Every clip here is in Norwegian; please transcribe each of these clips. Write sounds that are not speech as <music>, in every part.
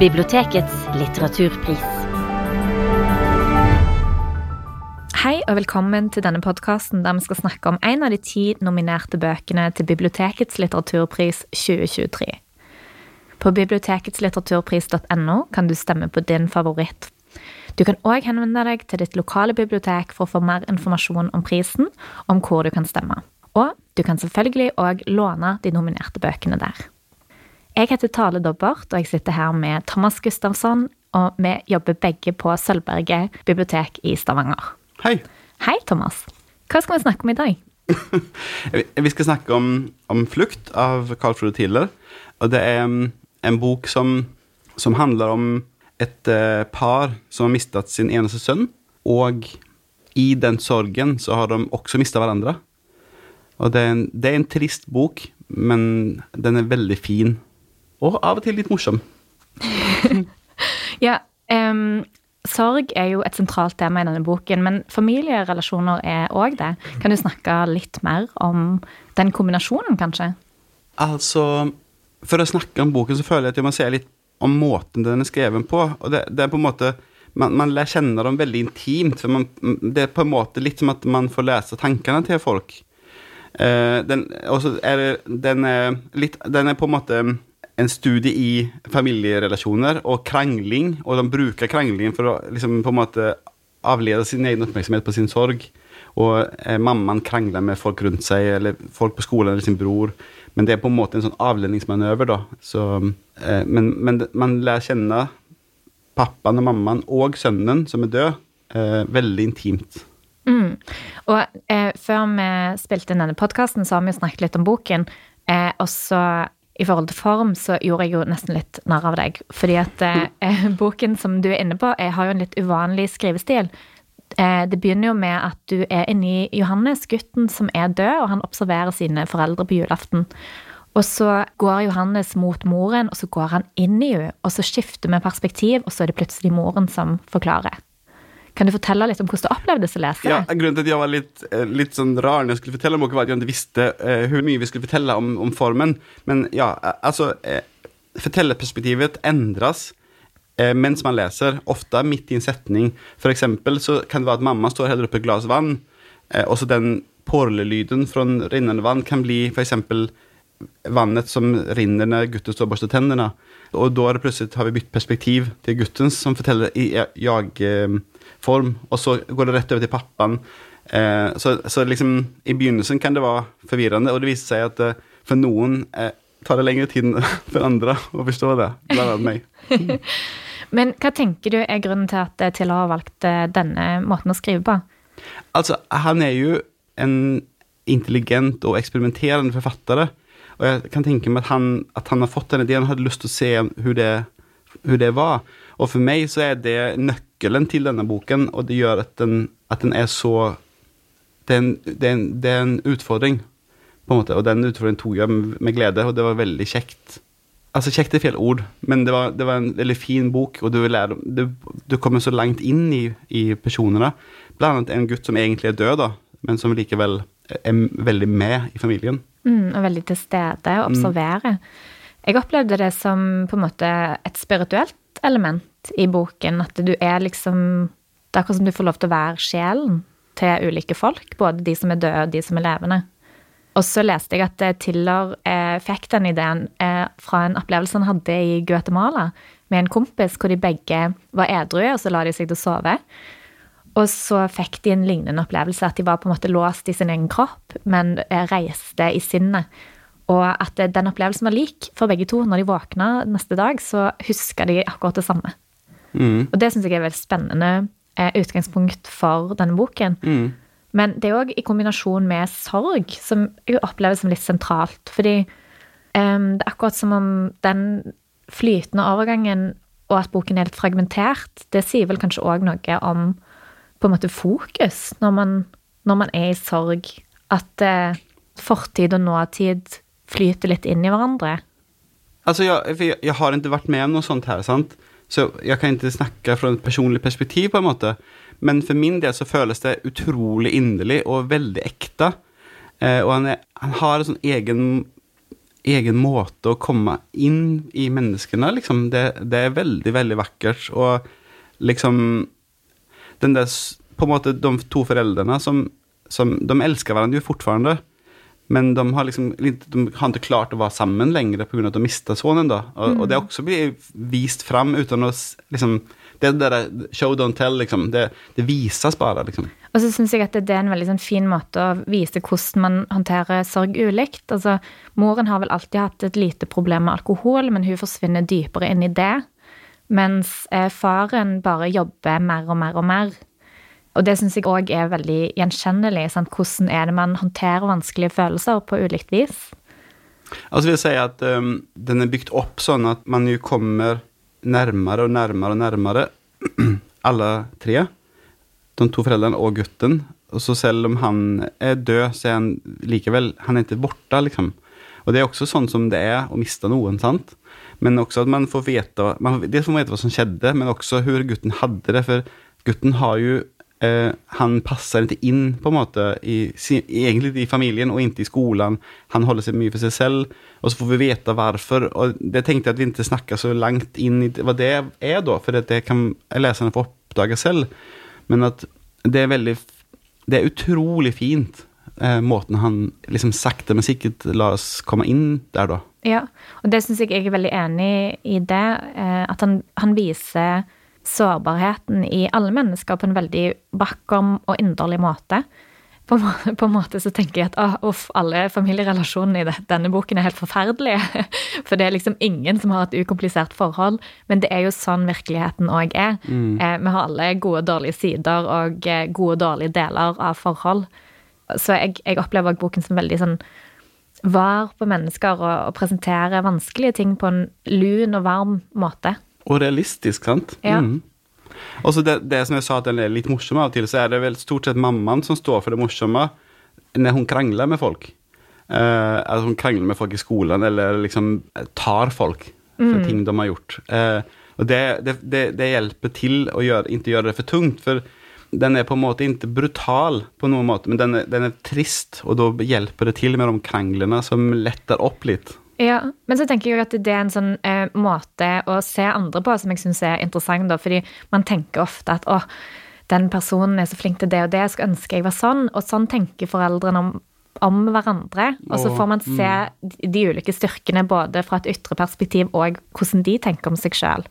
Bibliotekets litteraturpris. Hei og velkommen til denne podkasten der vi skal snakke om en av de ti nominerte bøkene til Bibliotekets litteraturpris 2023. På biblioteketslitteraturpris.no kan du stemme på din favoritt. Du kan òg henvende deg til ditt lokale bibliotek for å få mer informasjon om prisen, om hvor du kan stemme. Og du kan selvfølgelig òg låne de nominerte bøkene der. Jeg heter Tale Dobbert, og jeg sitter her med Thomas Gustavsson, og vi jobber begge på Sølvberget bibliotek i Stavanger. Hei. Hei, Thomas. Hva skal vi snakke om i dag? <laughs> Vi skal snakke om, om 'Flukt' av Carl Frode Tiller. Og det er um, en bok som, som handler om et uh, par som har mistet sin eneste sønn. Og i den sorgen så har de også mistet hverandre. Og det er, en, det er en trist bok, men den er veldig fin. Og av og til litt morsom. <laughs> Ja, um, sorg er jo et sentralt tema i denne boken, men familierelasjoner er òg det. Kan du snakke litt mer om den kombinasjonen, kanskje? Altså, for å snakke om boken så føler jeg at jeg må si litt om måten den er skrevet på. Og det, det er på en måte man, man kjenner dem veldig intimt. for man, Det er på en måte litt som at man får lese tankene til folk. Uh, den, også er det, den, er litt, den er på en måte en studie i familierelasjoner og krangling, og de bruker kranglingen for å liksom på en måte avlede sin egen oppmerksomhet på sin sorg. Og eh, mammaen krangler med folk rundt seg, eller folk på skolen eller sin bror. Men det er på en måte en sånn avledningsmanøver, da. Så, eh, men, men man lærer kjenne pappaen og mammaen og sønnen som er død, eh, veldig intimt. Mm. Og eh, før vi spilte inn denne podkasten, så har vi jo snakket litt om boken. Eh, og så i forhold til form så gjorde jeg jo nesten litt narr av deg. Fordi at eh, <laughs> boken som du er inne på, eh, har jo en litt uvanlig skrivestil. Eh, det begynner jo med at du er inni Johannes, gutten som er død, og han observerer sine foreldre på julaften. Og så går Johannes mot moren, og så går han inn i henne, og så skifter vi perspektiv, og så er det plutselig moren som forklarer. Kan du fortelle litt om hvordan det opplevdes å lese? Ja, grunnen til at jeg var litt, eh, litt sånn rar når jeg skulle fortelle om boken, var at jeg ikke visste eh, hvor mye vi skulle fortelle om, om formen. Men ja, eh, altså eh, Fortellerperspektivet endres mens man leser, ofte midt i en setning. For eksempel så kan det være at mamma står og heller oppi et glass vann, og så den porlelyden fra rinnende vann kan bli eksempel vannet som rinner når gutten står og børster tennene. Og da plutselig har vi bytt perspektiv til gutten som forteller i jag-form, og så går det rett over til pappaen. Eh, så, så liksom i begynnelsen kan det være forvirrende, og det viser seg at eh, for noen eh, tar det lengre tid <laughs> for andre å forstå det, blant annet meg. <laughs> Men hva tenker du er grunnen til at Tiller har valgt eh, denne måten å skrive på? Altså, han er jo en intelligent og eksperimenterende forfatter. Og jeg kan tenke meg at han, at han har fått den ideen og hadde lyst til å se hvordan det, det var. Og for meg så er det nøkkelen til denne boken, og det gjør at den, at den er så det er, en, det, er en, det er en utfordring, på en måte. Og den utfordringen tok jeg med, glede, og det var veldig kjekt. Altså, kjekt er feil ord, men det var, det var en veldig fin bok, og du, lære, du, du kommer så langt inn i, i personene. Blant annet en gutt som egentlig er død, da, men som likevel er veldig med i familien. Mm, og veldig til stede og observere. Jeg opplevde det som på en måte et spirituelt element i boken. At du er liksom Det er akkurat som du får lov til å være sjelen til ulike folk. Både de som er døde, og de som er levende. Og så leste jeg at Tiller eh, fikk den ideen eh, fra en opplevelse han hadde i Guatemala med en kompis, hvor de begge var edru, og så la de seg til å sove. Og så fikk de en lignende opplevelse, at de var på en måte låst i sin egen kropp, men eh, reiste i sinnet. Og at den opplevelsen var lik for begge to. Når de våkna neste dag, så huska de akkurat det samme. Mm. Og det syns jeg er et veldig spennende eh, utgangspunkt for denne boken. Mm. Men det er òg i kombinasjon med sorg, som jeg opplever som litt sentralt. Fordi um, det er akkurat som om den flytende overgangen, og at boken er litt fragmentert, det sier vel kanskje òg noe om på en måte fokus når man, når man er i sorg. At eh, fortid og nåtid flyter litt inn i hverandre. Altså, jeg, jeg, jeg har ikke vært med om noe sånt her, sant? så jeg kan ikke snakke fra et personlig perspektiv, på en måte. Men for min del så føles det utrolig inderlig og veldig ekte. Eh, og han, er, han har en sånn egen egen måte å komme inn i menneskene, liksom. Det, det er veldig, veldig vakkert. Og liksom Den der På en måte de to foreldrene som, som De elsker hverandre jo fortfarande. Men de har liksom de har ikke klart å være sammen lenger pga. at de mistet sønnen. da. Og, og det også blir vist fram uten å liksom, Det der show don't tell, liksom. Det, det vises bare, liksom. Og så syns jeg at det er en veldig sånn fin måte å vise hvordan man håndterer sorg ulikt. Altså, moren har vel alltid hatt et lite problem med alkohol, men hun forsvinner dypere inn i det. Mens eh, faren bare jobber mer og mer og mer. Og det syns jeg òg er veldig gjenkjennelig. Sant? Hvordan er det man håndterer vanskelige følelser på ulikt vis? Altså vil jeg si at um, den er bygd opp sånn at man jo kommer nærmere og nærmere og nærmere <clears throat> alle tre. De to foreldrene og gutten. Og så selv om han er død, så er han likevel Han er ikke borte, liksom. Og det er også sånn som det er å miste noen, sant? Men også at man får vite man, får vite hva som skjedde, men også hvordan gutten hadde det. For gutten har jo eh, Han passer ikke inn, på en måte, i, egentlig i familien og ikke i skolen. Han holder seg mye for seg selv, og så får vi vite hvorfor. Og det tenkte jeg at vi ikke snakker så langt inn i hva det er, da, for det kan leserne få oppdage selv. Men at det er veldig Det er utrolig fint, eh, måten han liksom sakte, men sikkert lar oss komme inn der, da. Ja, og det syns jeg jeg er veldig enig i det. eh, At han, han viser sårbarheten i alle mennesker på en veldig vakker og inderlig måte. På en måte, på en måte så tenker jeg at åh, uff, alle familierelasjonene i denne boken er helt forferdelige. <laughs> For det er liksom ingen som har et ukomplisert forhold. Men det er jo sånn virkeligheten òg er. Eh, vi har alle gode og dårlige sider og eh, gode og dårlige deler av forhold. Så jeg, jeg opplever boken som veldig sånn var på mennesker og, og presenterer vanskelige ting på en lun og varm måte. Og realistisk, sant? Ja. Mm. Og så det, det som jeg sa at den er litt morsom av og til, så er det vel stort sett mammaen som står for det morsomme når hun krangler med folk. Uh, altså hun krangler med folk i skolen, eller liksom tar folk for ting de har gjort. Uh, og det, det, det, det hjelper til å gjøre, ikke gjøre det for tungt, for den er på en måte ikke brutal på noen måte, men den er, den er trist, og da hjelper det til med de kranglene som letter opp litt. Ja, Men så tenker jeg jo at det er en sånn eh, måte å se andre på som jeg syns er interessant. da, fordi man tenker ofte at å, den personen er så flink til det og det, jeg skulle ønske jeg var sånn. Og sånn tenker foreldrene om, om hverandre. Og så får man se de, de ulike styrkene både fra et ytre perspektiv og hvordan de tenker om seg sjøl.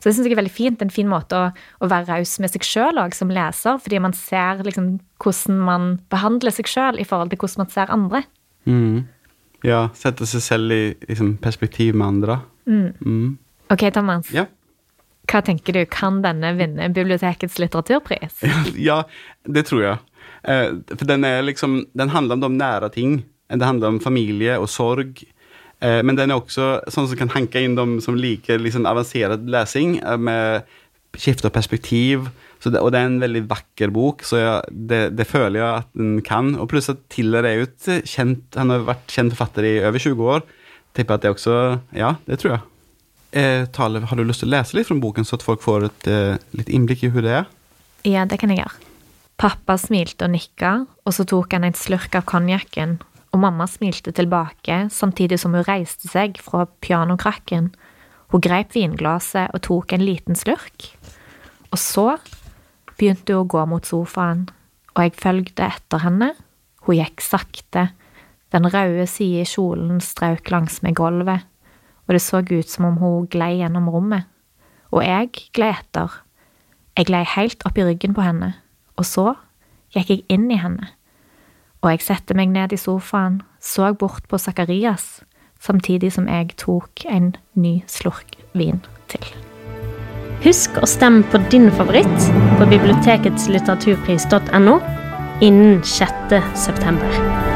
Så det syns jeg er veldig fint. En fin måte å, å være raus med seg sjøl òg, som leser. Fordi man ser liksom hvordan man behandler seg sjøl i forhold til hvordan man ser andre. Mm. Ja, sette seg selv i liksom, perspektiv med andre. Mm. Ok, Thomas. Ja. Hva tenker du, kan denne vinne bibliotekets litteraturpris? ja, <laughs> det tror jeg. Eh, for den liksom Den handler om de nære ting. Det handler om familie og sorg. Eh, men den er også sånn som kan hanke inn de som liker liksom avansert lesing, eh, med skifte av perspektiv. Det, og det er en veldig vakker bok, så jeg, det, det føler jeg at den kan. Og pluss at Tiller er jo et kjent Han har vært kjent forfatter i over 20 år. Tipper at det også Ja, det tror jeg. Eh, Tale, har du lyst til å lese litt fra boken, så at folk får et eh, litt innblikk i hvordan det er? Ja, det kan jeg gjøre. Pappa smilte og nikka, og så tok han en slurk av konjakken, og mamma smilte tilbake samtidig som hun reiste seg fra pianokrakken. Hun greip vinglasset og tok en liten slurk. Og så begynte hun å gå mot sofaen, og jeg fulgte etter henne. Hun gikk sakte. Den røde side i kjolen strauk langsmed gulvet, og det så ut som om hun glei gjennom rommet. Og jeg glei etter. Jeg glei helt opp i ryggen på henne, og så gikk jeg inn i henne. Og jeg satte meg ned i sofaen, så bort på Sakarias, samtidig som jeg tok en ny slurk vin til. Husk å stemme på din favoritt på biblioteketslitteraturpris.no innen 6. september.